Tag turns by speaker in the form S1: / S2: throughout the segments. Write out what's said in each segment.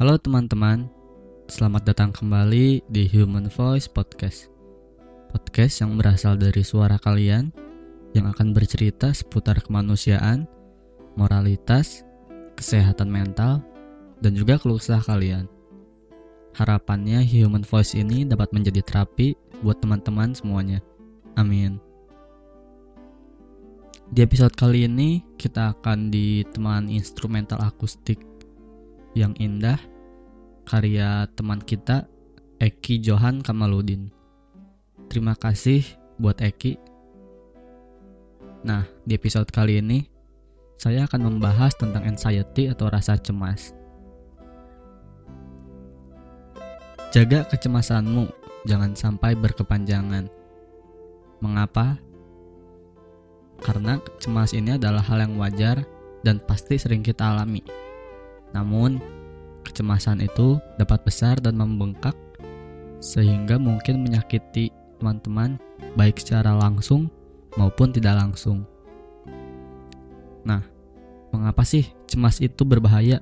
S1: Halo teman-teman, selamat datang kembali di Human Voice Podcast. Podcast yang berasal dari suara kalian yang akan bercerita seputar kemanusiaan, moralitas, kesehatan mental, dan juga keluh kalian. Harapannya Human Voice ini dapat menjadi terapi buat teman-teman semuanya. Amin. Di episode kali ini kita akan ditemani instrumental akustik yang indah karya teman kita Eki Johan Kamaludin. Terima kasih buat Eki. Nah, di episode kali ini saya akan membahas tentang anxiety atau rasa cemas. Jaga kecemasanmu, jangan sampai berkepanjangan. Mengapa? Karena cemas ini adalah hal yang wajar dan pasti sering kita alami. Namun, Kecemasan itu dapat besar dan membengkak sehingga mungkin menyakiti teman-teman baik secara langsung maupun tidak langsung. Nah, mengapa sih cemas itu berbahaya?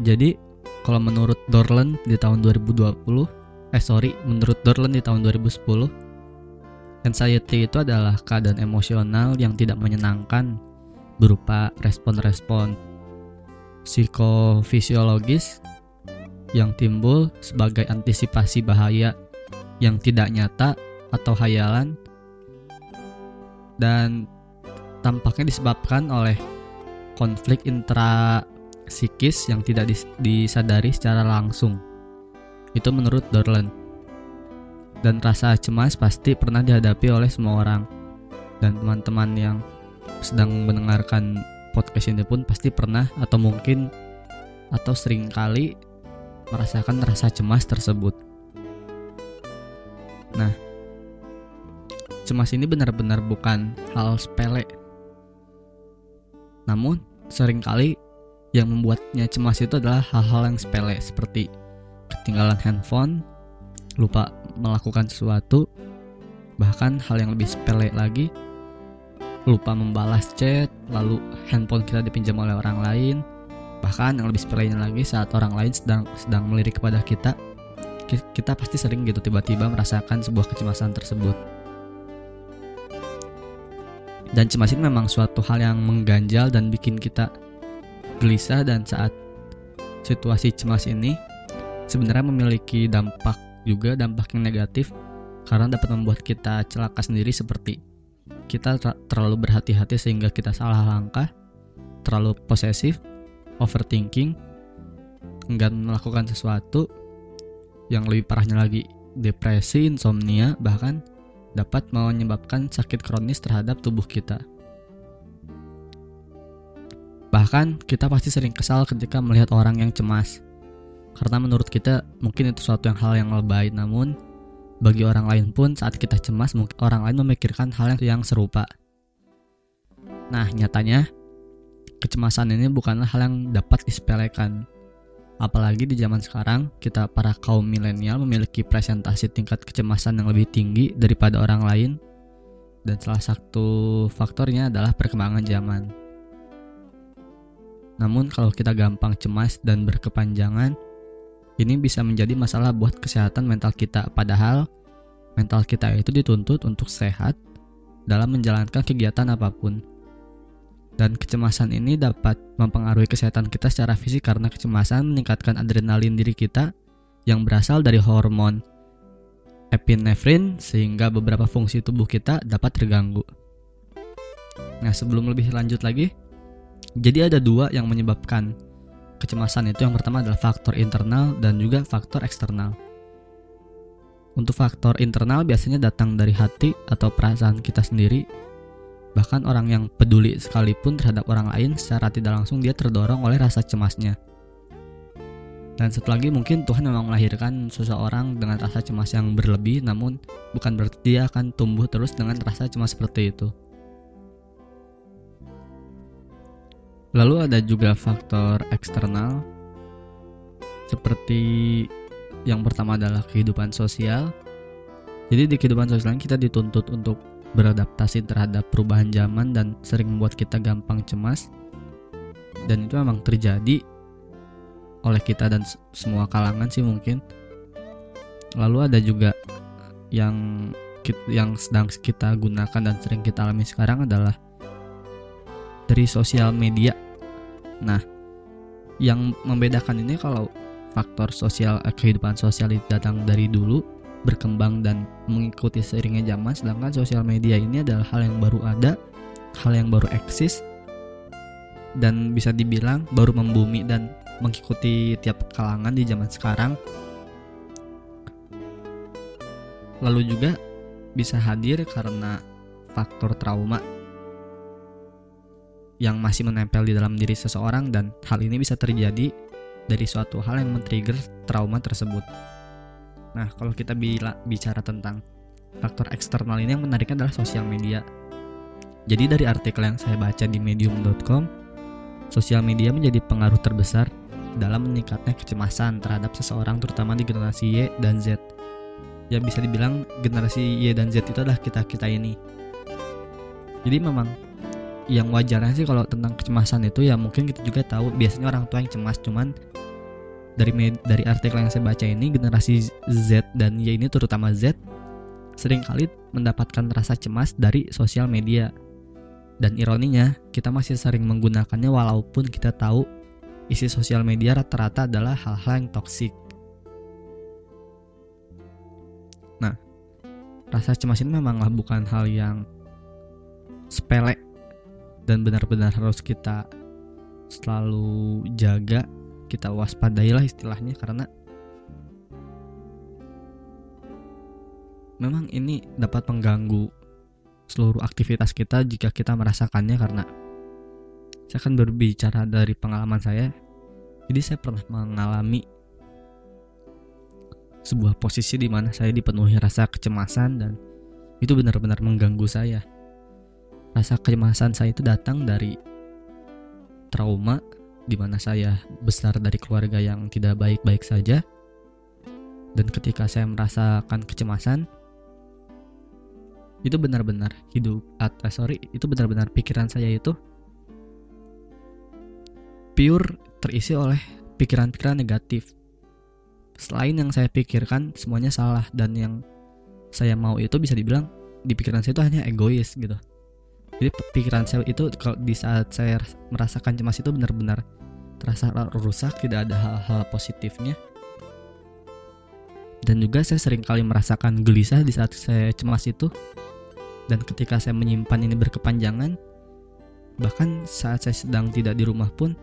S1: Jadi, kalau menurut Dorland di tahun 2020, eh sorry, menurut Dorland di tahun 2010, anxiety itu adalah keadaan emosional yang tidak menyenangkan berupa respon-respon psikofisiologis yang timbul sebagai antisipasi bahaya yang tidak nyata atau hayalan dan tampaknya disebabkan oleh konflik intra psikis yang tidak disadari secara langsung. Itu menurut Dorland. Dan rasa cemas pasti pernah dihadapi oleh semua orang. Dan teman-teman yang sedang mendengarkan podcast ini pun pasti pernah atau mungkin atau sering kali merasakan rasa cemas tersebut. Nah, cemas ini benar-benar bukan hal sepele. Namun, sering kali yang membuatnya cemas itu adalah hal-hal yang sepele seperti ketinggalan handphone, lupa melakukan sesuatu, bahkan hal yang lebih sepele lagi, lupa membalas chat, lalu handphone kita dipinjam oleh orang lain, bahkan yang lebih sepelenya lagi saat orang lain sedang sedang melirik kepada kita, kita pasti sering gitu tiba-tiba merasakan sebuah kecemasan tersebut. Dan cemas ini memang suatu hal yang mengganjal dan bikin kita gelisah dan saat situasi cemas ini sebenarnya memiliki dampak juga dampak yang negatif karena dapat membuat kita celaka sendiri seperti kita terlalu berhati-hati sehingga kita salah langkah, terlalu posesif, overthinking, enggan melakukan sesuatu, yang lebih parahnya lagi depresi, insomnia, bahkan dapat menyebabkan sakit kronis terhadap tubuh kita. Bahkan kita pasti sering kesal ketika melihat orang yang cemas. Karena menurut kita mungkin itu suatu yang hal yang lebay namun bagi orang lain pun saat kita cemas mungkin orang lain memikirkan hal yang serupa. Nah, nyatanya kecemasan ini bukanlah hal yang dapat disepelekan. Apalagi di zaman sekarang, kita para kaum milenial memiliki presentasi tingkat kecemasan yang lebih tinggi daripada orang lain. Dan salah satu faktornya adalah perkembangan zaman. Namun kalau kita gampang cemas dan berkepanjangan, ini bisa menjadi masalah buat kesehatan mental kita, padahal mental kita itu dituntut untuk sehat dalam menjalankan kegiatan apa pun. Dan kecemasan ini dapat mempengaruhi kesehatan kita secara fisik karena kecemasan meningkatkan adrenalin diri kita yang berasal dari hormon epinefrin sehingga beberapa fungsi tubuh kita dapat terganggu. Nah, sebelum lebih lanjut lagi, jadi ada dua yang menyebabkan kecemasan itu yang pertama adalah faktor internal dan juga faktor eksternal. Untuk faktor internal biasanya datang dari hati atau perasaan kita sendiri. Bahkan orang yang peduli sekalipun terhadap orang lain secara tidak langsung dia terdorong oleh rasa cemasnya. Dan satu lagi mungkin Tuhan memang melahirkan seseorang dengan rasa cemas yang berlebih namun bukan berarti dia akan tumbuh terus dengan rasa cemas seperti itu. Lalu ada juga faktor eksternal seperti yang pertama adalah kehidupan sosial. Jadi di kehidupan sosial kita dituntut untuk beradaptasi terhadap perubahan zaman dan sering membuat kita gampang cemas. dan itu memang terjadi oleh kita dan semua kalangan sih mungkin lalu ada juga yang yang sedang kita gunakan dan sering kita alami sekarang adalah dari sosial media. Nah yang membedakan ini kalau faktor sosial eh, kehidupan sosial itu datang dari dulu berkembang dan mengikuti seiringnya zaman sedangkan sosial media ini adalah hal yang baru ada hal yang baru eksis dan bisa dibilang baru membumi dan mengikuti tiap kalangan di zaman sekarang. Lalu juga bisa hadir karena faktor trauma yang masih menempel di dalam diri seseorang dan hal ini bisa terjadi dari suatu hal yang men-trigger trauma tersebut. Nah, kalau kita bila bicara tentang faktor eksternal ini yang menariknya adalah sosial media. Jadi dari artikel yang saya baca di medium.com, sosial media menjadi pengaruh terbesar dalam meningkatnya kecemasan terhadap seseorang terutama di generasi Y dan Z. Ya bisa dibilang generasi Y dan Z itu adalah kita-kita ini. Jadi memang yang wajarnya sih kalau tentang kecemasan itu ya mungkin kita juga tahu biasanya orang tua yang cemas cuman dari dari artikel yang saya baca ini generasi Z dan Y ini terutama Z sering kali mendapatkan rasa cemas dari sosial media. Dan ironinya, kita masih sering menggunakannya walaupun kita tahu isi sosial media rata-rata adalah hal-hal yang toksik. Nah, rasa cemas ini memanglah bukan hal yang sepele dan benar-benar harus kita selalu jaga kita waspadailah istilahnya karena memang ini dapat mengganggu seluruh aktivitas kita jika kita merasakannya karena saya akan berbicara dari pengalaman saya. Jadi saya pernah mengalami sebuah posisi di mana saya dipenuhi rasa kecemasan dan itu benar-benar mengganggu saya Rasa kecemasan saya itu datang dari trauma di mana saya besar dari keluarga yang tidak baik-baik saja. Dan ketika saya merasakan kecemasan, itu benar-benar hidup atau eh, sorry itu benar-benar pikiran saya itu pure terisi oleh pikiran-pikiran negatif. Selain yang saya pikirkan semuanya salah. Dan yang saya mau itu bisa dibilang di pikiran saya itu hanya egois gitu jadi pikiran saya itu kalau di saat saya merasakan cemas itu benar-benar terasa rusak tidak ada hal-hal positifnya. Dan juga saya sering kali merasakan gelisah di saat saya cemas itu. Dan ketika saya menyimpan ini berkepanjangan bahkan saat saya sedang tidak di rumah pun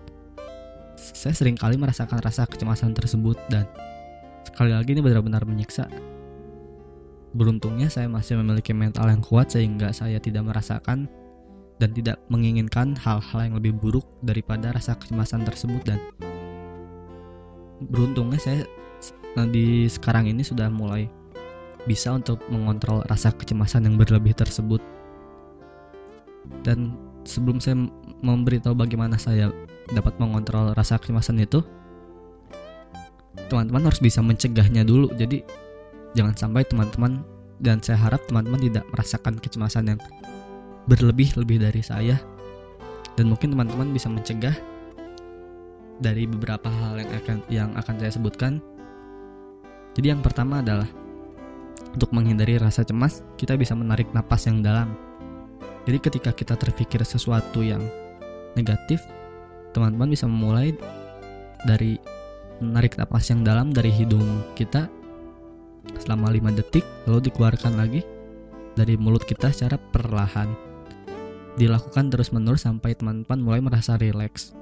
S1: saya sering kali merasakan rasa kecemasan tersebut. Dan sekali lagi ini benar-benar menyiksa. Beruntungnya saya masih memiliki mental yang kuat sehingga saya tidak merasakan dan tidak menginginkan hal-hal yang lebih buruk daripada rasa kecemasan tersebut dan beruntungnya saya di sekarang ini sudah mulai bisa untuk mengontrol rasa kecemasan yang berlebih tersebut. Dan sebelum saya memberitahu bagaimana saya dapat mengontrol rasa kecemasan itu teman-teman harus bisa mencegahnya dulu. Jadi jangan sampai teman-teman dan saya harap teman-teman tidak merasakan kecemasan yang berlebih lebih dari saya dan mungkin teman-teman bisa mencegah dari beberapa hal yang akan yang akan saya sebutkan. Jadi yang pertama adalah untuk menghindari rasa cemas, kita bisa menarik napas yang dalam. Jadi ketika kita terpikir sesuatu yang negatif, teman-teman bisa memulai dari menarik napas yang dalam dari hidung kita selama 5 detik lalu dikeluarkan lagi dari mulut kita secara perlahan dilakukan terus-menerus sampai teman-teman mulai merasa rileks.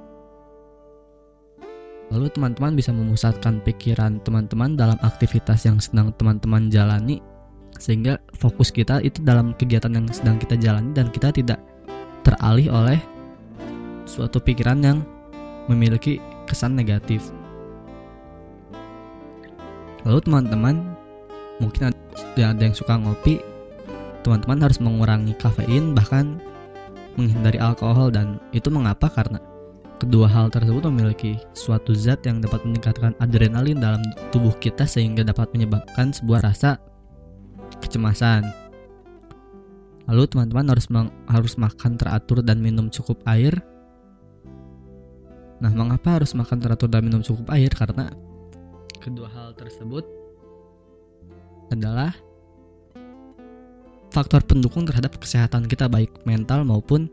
S1: Lalu teman-teman bisa memusatkan pikiran teman-teman dalam aktivitas yang sedang teman-teman jalani sehingga fokus kita itu dalam kegiatan yang sedang kita jalani dan kita tidak teralih oleh suatu pikiran yang memiliki kesan negatif. Lalu teman-teman mungkin ada yang suka ngopi, teman-teman harus mengurangi kafein bahkan menghindari alkohol dan itu mengapa karena kedua hal tersebut memiliki suatu zat yang dapat meningkatkan adrenalin dalam tubuh kita sehingga dapat menyebabkan sebuah rasa kecemasan. Lalu teman-teman harus harus makan teratur dan minum cukup air. Nah, mengapa harus makan teratur dan minum cukup air? Karena kedua hal tersebut adalah faktor pendukung terhadap kesehatan kita baik mental maupun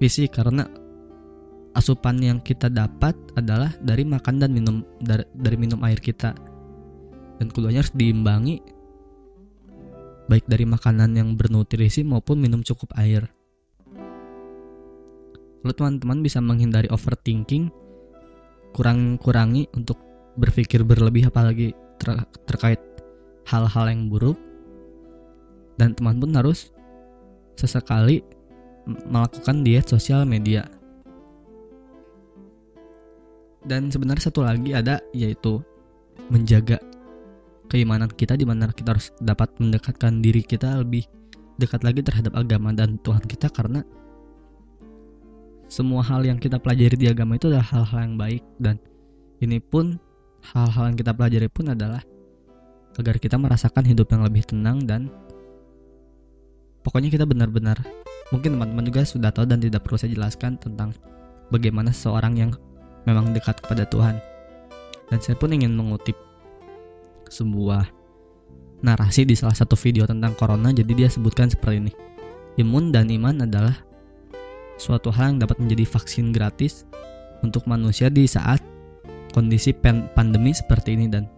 S1: fisik karena asupan yang kita dapat adalah dari makan dan minum dari, dari minum air kita dan keduanya harus diimbangi baik dari makanan yang bernutrisi maupun minum cukup air. Lalu teman-teman bisa menghindari overthinking, kurang-kurangi untuk berpikir berlebih apalagi ter terkait hal-hal yang buruk. Dan teman pun harus sesekali melakukan diet sosial media. Dan sebenarnya satu lagi ada yaitu menjaga keimanan kita di mana kita harus dapat mendekatkan diri kita lebih dekat lagi terhadap agama dan Tuhan kita karena semua hal yang kita pelajari di agama itu adalah hal-hal yang baik dan ini pun hal-hal yang kita pelajari pun adalah agar kita merasakan hidup yang lebih tenang dan pokoknya kita benar-benar mungkin teman-teman juga sudah tahu dan tidak perlu saya jelaskan tentang bagaimana seseorang yang memang dekat kepada Tuhan. Dan saya pun ingin mengutip sebuah narasi di salah satu video tentang corona jadi dia sebutkan seperti ini. Imun dan iman adalah suatu hal yang dapat menjadi vaksin gratis untuk manusia di saat kondisi pandemi seperti ini. Dan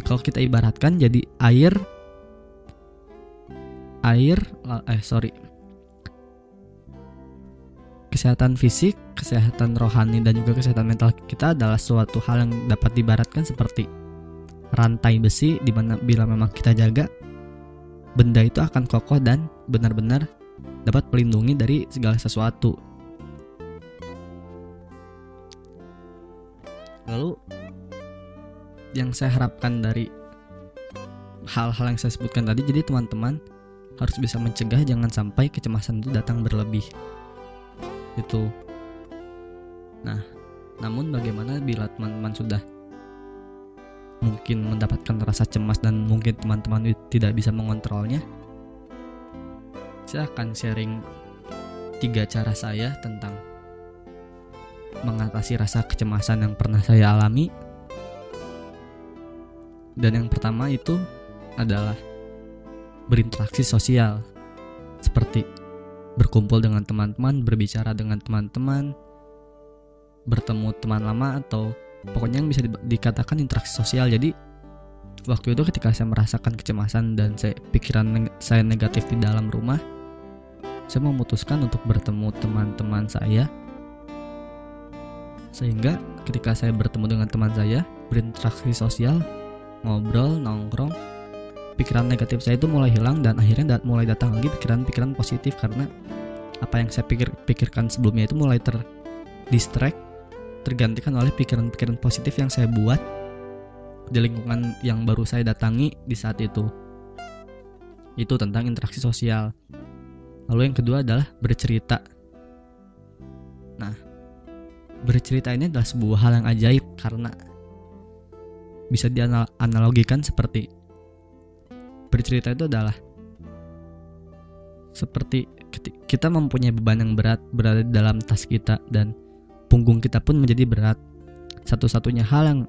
S1: kalau kita ibaratkan jadi air air eh sorry kesehatan fisik, kesehatan rohani dan juga kesehatan mental kita adalah suatu hal yang dapat dibaratkan seperti rantai besi di mana bila memang kita jaga benda itu akan kokoh dan benar-benar dapat melindungi dari segala sesuatu. Lalu yang saya harapkan dari hal-hal yang saya sebutkan tadi jadi teman-teman harus bisa mencegah jangan sampai kecemasan itu datang berlebih. Itu. Nah, namun bagaimana bila teman-teman sudah mungkin mendapatkan rasa cemas dan mungkin teman-teman tidak bisa mengontrolnya? Saya akan sharing tiga cara saya tentang mengatasi rasa kecemasan yang pernah saya alami. Dan yang pertama itu adalah berinteraksi sosial, seperti berkumpul dengan teman-teman, berbicara dengan teman-teman, bertemu teman lama, atau pokoknya yang bisa di dikatakan interaksi sosial. Jadi waktu itu ketika saya merasakan kecemasan dan saya pikiran neg saya negatif di dalam rumah, saya memutuskan untuk bertemu teman-teman saya sehingga ketika saya bertemu dengan teman saya berinteraksi sosial ngobrol nongkrong pikiran negatif saya itu mulai hilang dan akhirnya dat mulai datang lagi pikiran-pikiran positif karena apa yang saya pikir pikirkan sebelumnya itu mulai terdistract tergantikan oleh pikiran-pikiran positif yang saya buat di lingkungan yang baru saya datangi di saat itu. Itu tentang interaksi sosial. Lalu yang kedua adalah bercerita. Nah bercerita ini adalah sebuah hal yang ajaib karena bisa dianalogikan seperti bercerita itu adalah seperti kita mempunyai beban yang berat berada di dalam tas kita dan punggung kita pun menjadi berat. Satu-satunya hal yang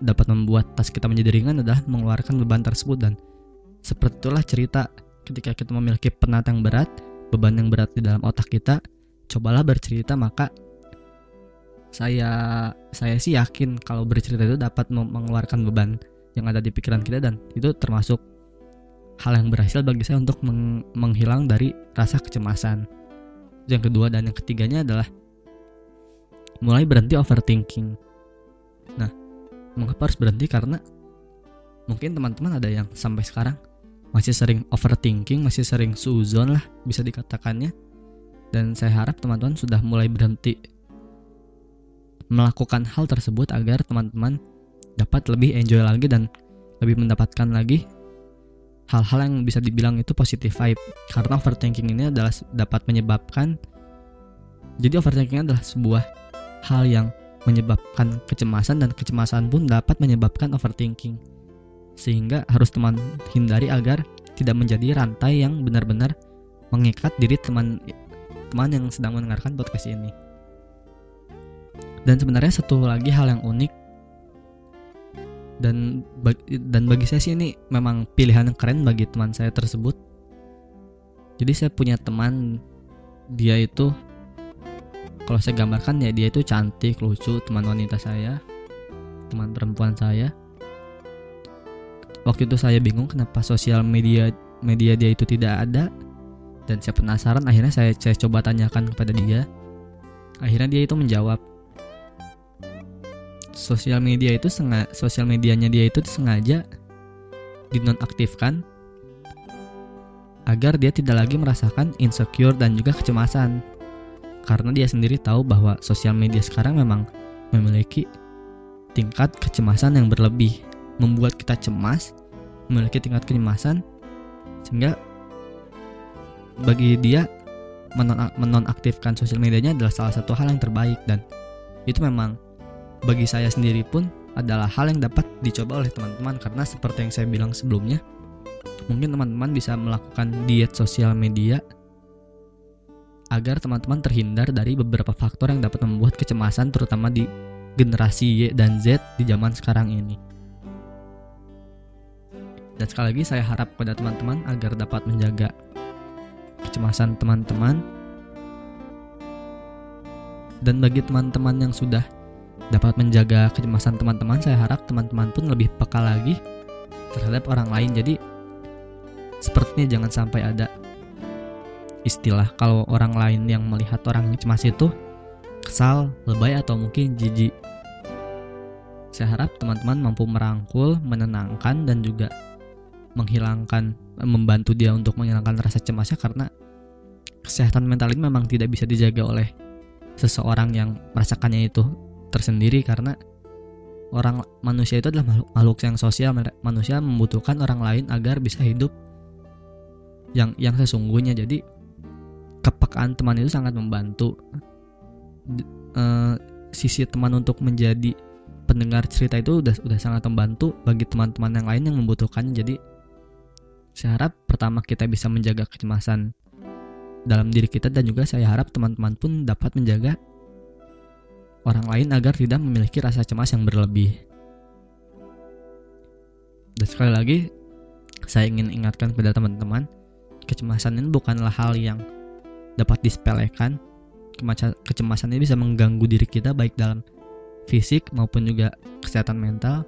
S1: dapat membuat tas kita menjadi ringan adalah mengeluarkan beban tersebut dan seperti itulah cerita ketika kita memiliki penat yang berat, beban yang berat di dalam otak kita, cobalah bercerita maka saya saya sih yakin kalau bercerita itu dapat mengeluarkan beban yang ada di pikiran kita dan itu termasuk hal yang berhasil bagi saya untuk meng menghilang dari rasa kecemasan. Yang kedua dan yang ketiganya adalah mulai berhenti overthinking. Nah, mengapa harus berhenti? Karena mungkin teman-teman ada yang sampai sekarang masih sering overthinking, masih sering suzon lah bisa dikatakannya. Dan saya harap teman-teman sudah mulai berhenti melakukan hal tersebut agar teman-teman dapat lebih enjoy lagi dan lebih mendapatkan lagi hal-hal yang bisa dibilang itu positive vibe karena overthinking ini adalah dapat menyebabkan jadi overthinking adalah sebuah hal yang menyebabkan kecemasan dan kecemasan pun dapat menyebabkan overthinking sehingga harus teman hindari agar tidak menjadi rantai yang benar-benar mengikat diri teman teman yang sedang mendengarkan podcast ini. Dan sebenarnya satu lagi hal yang unik dan dan bagi saya sih ini memang pilihan yang keren bagi teman saya tersebut. Jadi saya punya teman dia itu kalau saya gambarkan ya dia itu cantik, lucu, teman wanita saya, teman perempuan saya. Waktu itu saya bingung kenapa sosial media media dia itu tidak ada dan saya penasaran akhirnya saya, saya coba tanyakan kepada dia. Akhirnya dia itu menjawab sosial media itu sengaja sosial medianya dia itu sengaja dinonaktifkan agar dia tidak lagi merasakan insecure dan juga kecemasan. Karena dia sendiri tahu bahwa sosial media sekarang memang memiliki tingkat kecemasan yang berlebih membuat kita cemas memiliki tingkat kecemasan sehingga bagi dia menonaktifkan sosial medianya adalah salah satu hal yang terbaik dan itu memang bagi saya sendiri pun adalah hal yang dapat dicoba oleh teman-teman karena seperti yang saya bilang sebelumnya mungkin teman-teman bisa melakukan diet sosial media agar teman-teman terhindar dari beberapa faktor yang dapat membuat kecemasan terutama di generasi Y dan Z di zaman sekarang ini. Dan sekali lagi saya harap kepada teman-teman agar dapat menjaga kecemasan teman-teman dan bagi teman-teman yang sudah dapat menjaga kecemasan teman-teman, saya harap teman-teman pun lebih peka lagi terhadap orang lain. Jadi sepertinya jangan sampai ada istilah kalau orang lain yang melihat orang yang cemas itu kesal, lebay atau mungkin jijik. Saya harap teman-teman mampu merangkul, menenangkan dan juga menghilangkan membantu dia untuk menghilangkan rasa cemasnya karena kesehatan mental ini memang tidak bisa dijaga oleh seseorang yang merasakannya itu tersendiri karena orang manusia itu adalah makhluk, makhluk yang sosial. Manusia membutuhkan orang lain agar bisa hidup yang yang sesungguhnya. Jadi kepekaan teman itu sangat membantu. E, sisi teman untuk menjadi pendengar cerita itu udah udah sangat membantu bagi teman-teman yang lain yang membutuhkannya. Jadi saya harap pertama kita bisa menjaga kecemasan dalam diri kita dan juga saya harap teman-teman pun dapat menjaga orang lain agar tidak memiliki rasa cemas yang berlebih. Dan sekali lagi, saya ingin ingatkan kepada teman-teman, kecemasan ini bukanlah hal yang dapat disepelekan. Kecemasan ini bisa mengganggu diri kita baik dalam fisik maupun juga kesehatan mental.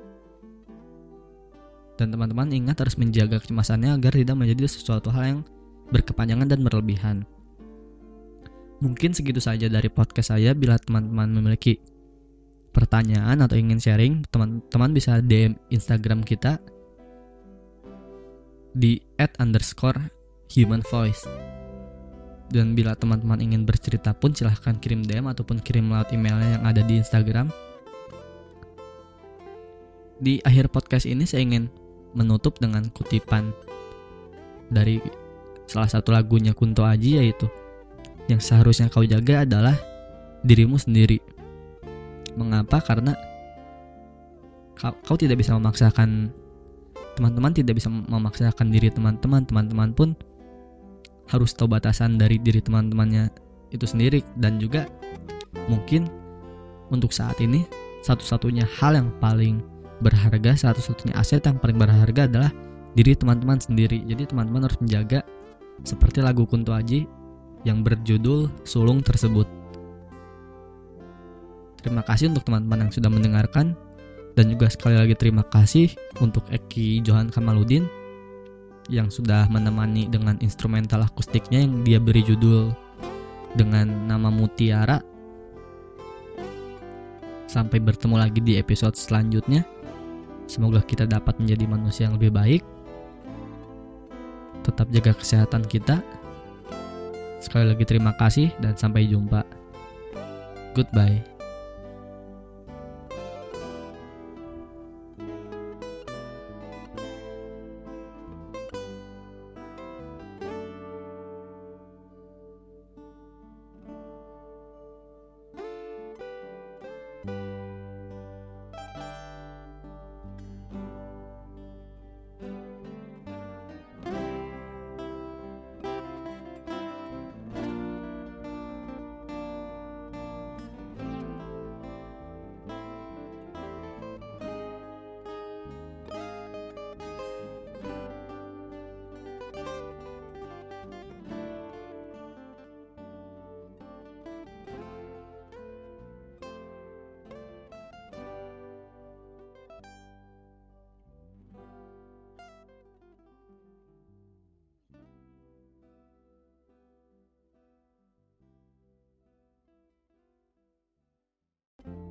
S1: Dan teman-teman ingat harus menjaga kecemasannya agar tidak menjadi sesuatu hal yang berkepanjangan dan berlebihan. Mungkin segitu saja dari podcast saya. Bila teman-teman memiliki pertanyaan atau ingin sharing, teman-teman bisa DM Instagram kita di at underscore human voice. Dan bila teman-teman ingin bercerita pun silahkan kirim DM ataupun kirim lewat emailnya yang ada di Instagram. Di akhir podcast ini saya ingin menutup dengan kutipan dari salah satu lagunya Kunto Aji yaitu yang seharusnya kau jaga adalah dirimu sendiri. Mengapa? Karena kau, kau tidak bisa memaksakan teman-teman tidak bisa memaksakan diri teman-teman. Teman-teman pun harus tahu batasan dari diri teman-temannya itu sendiri dan juga mungkin untuk saat ini satu-satunya hal yang paling berharga, satu-satunya aset yang paling berharga adalah diri teman-teman sendiri. Jadi teman-teman harus menjaga seperti lagu Kunto Aji yang berjudul sulung tersebut. Terima kasih untuk teman-teman yang sudah mendengarkan dan juga sekali lagi terima kasih untuk Eki Johan Kamaludin yang sudah menemani dengan instrumental akustiknya yang dia beri judul dengan nama Mutiara. Sampai bertemu lagi di episode selanjutnya. Semoga kita dapat menjadi manusia yang lebih baik. Tetap jaga kesehatan kita Sekali lagi terima kasih dan sampai jumpa. Goodbye.